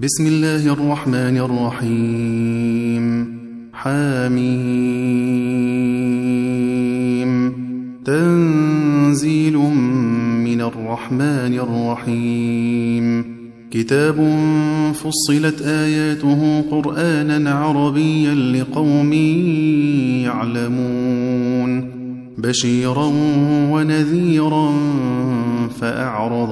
بسم الله الرحمن الرحيم. حاميم تنزيل من الرحمن الرحيم. كتاب فصلت آياته قرآنا عربيا لقوم يعلمون. بشيرا ونذيرا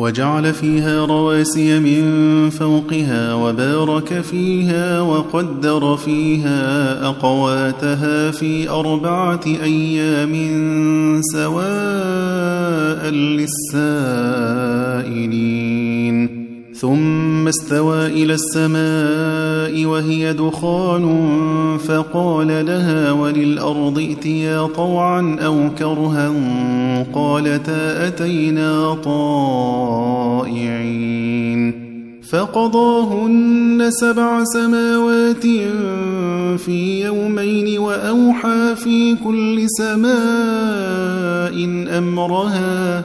وجعل فيها رواسي من فوقها وبارك فيها وقدر فيها أقواتها في أربعة أيام سواء للسائلين. ثم استوى إلى السماء وهي دخان فقال لها وللأرض ائتيا طوعا أو كرها قالتا أتينا طائعين فقضاهن سبع سماوات في يومين وأوحى في كل سماء أمرها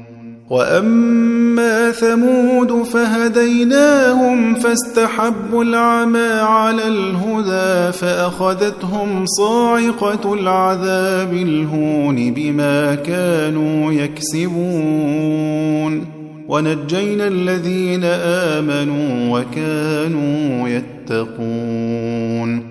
وأما ثمود فهديناهم فاستحبوا العمى على الهدى فأخذتهم صاعقة العذاب الهون بما كانوا يكسبون ونجينا الذين آمنوا وكانوا يتقون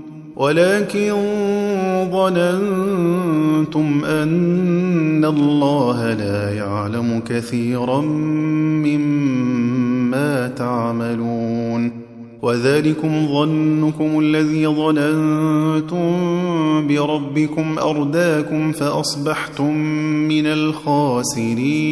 ولكن ظننتم أن الله لا يعلم كثيرا مما تعملون وذلكم ظنكم الذي ظننتم بربكم أرداكم فأصبحتم من الخاسرين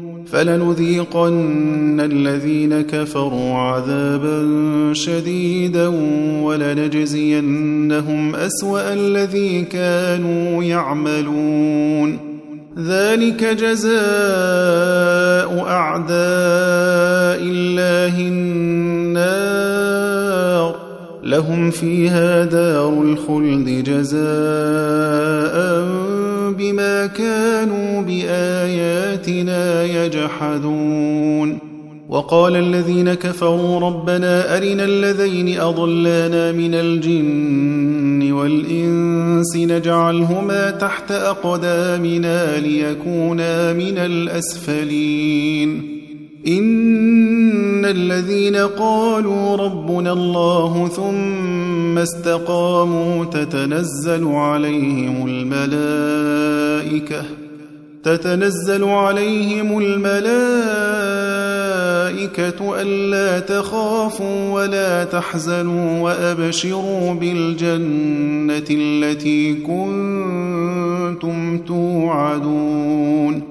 فلنذيقن الذين كفروا عذابا شديدا ولنجزينهم أسوأ الذي كانوا يعملون. ذلك جزاء أعداء الله النار. لهم فيها دار الخلد جزاء بما كانوا بآياتنا يجحدون. وقال الذين كفروا ربنا أرنا الذين أضلانا من الجن والإنس نجعلهما تحت أقدامنا ليكونا من الأسفلين. إن الذين قالوا ربنا الله ثم استقاموا تتنزل عليهم الملائكة تتنزل عليهم الملائكة ألا تخافوا ولا تحزنوا وأبشروا بالجنة التي كنتم توعدون.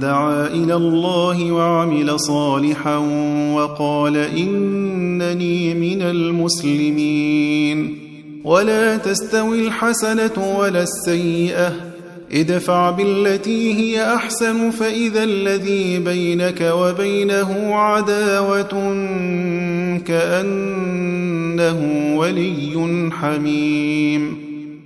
دعا إلى الله وعمل صالحا وقال إنني من المسلمين. ولا تستوي الحسنة ولا السيئة. ادفع بالتي هي أحسن فإذا الذي بينك وبينه عداوة كأنه ولي حميم.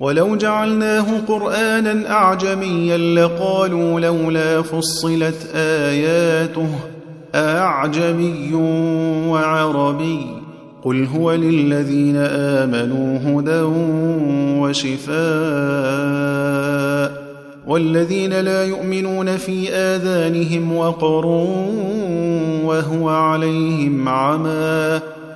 ولو جعلناه قرآنا أعجميا لقالوا لولا فصلت آياته أعجمي وعربي قل هو للذين آمنوا هدى وشفاء والذين لا يؤمنون في آذانهم وقر وهو عليهم عمى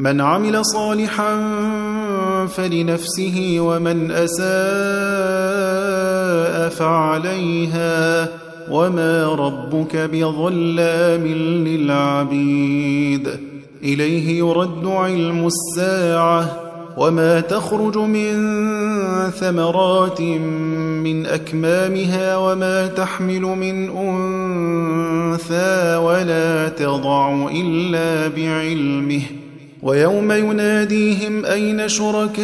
من عمل صالحا فلنفسه ومن أساء فعليها وما ربك بظلام للعبيد. إليه يرد علم الساعة وما تخرج من ثمرات من أكمامها وما تحمل من أنثى ولا تضع إلا بعلمه. ويوم يناديهم أين شركائي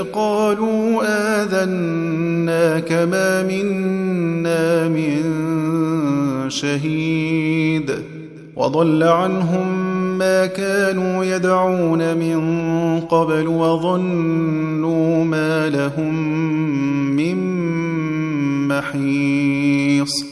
قالوا آذنا كما منا من شهيد وضل عنهم ما كانوا يدعون من قبل وظنوا ما لهم من محيص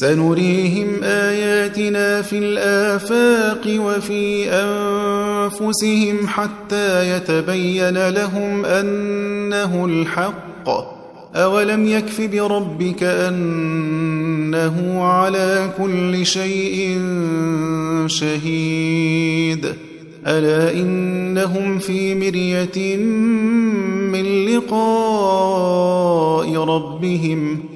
سنريهم آياتنا في الآفاق وفي أنفسهم حتى يتبين لهم أنه الحق. أولم يكف بربك أنه على كل شيء شهيد؟ ألا إنهم في مرية من لقاء ربهم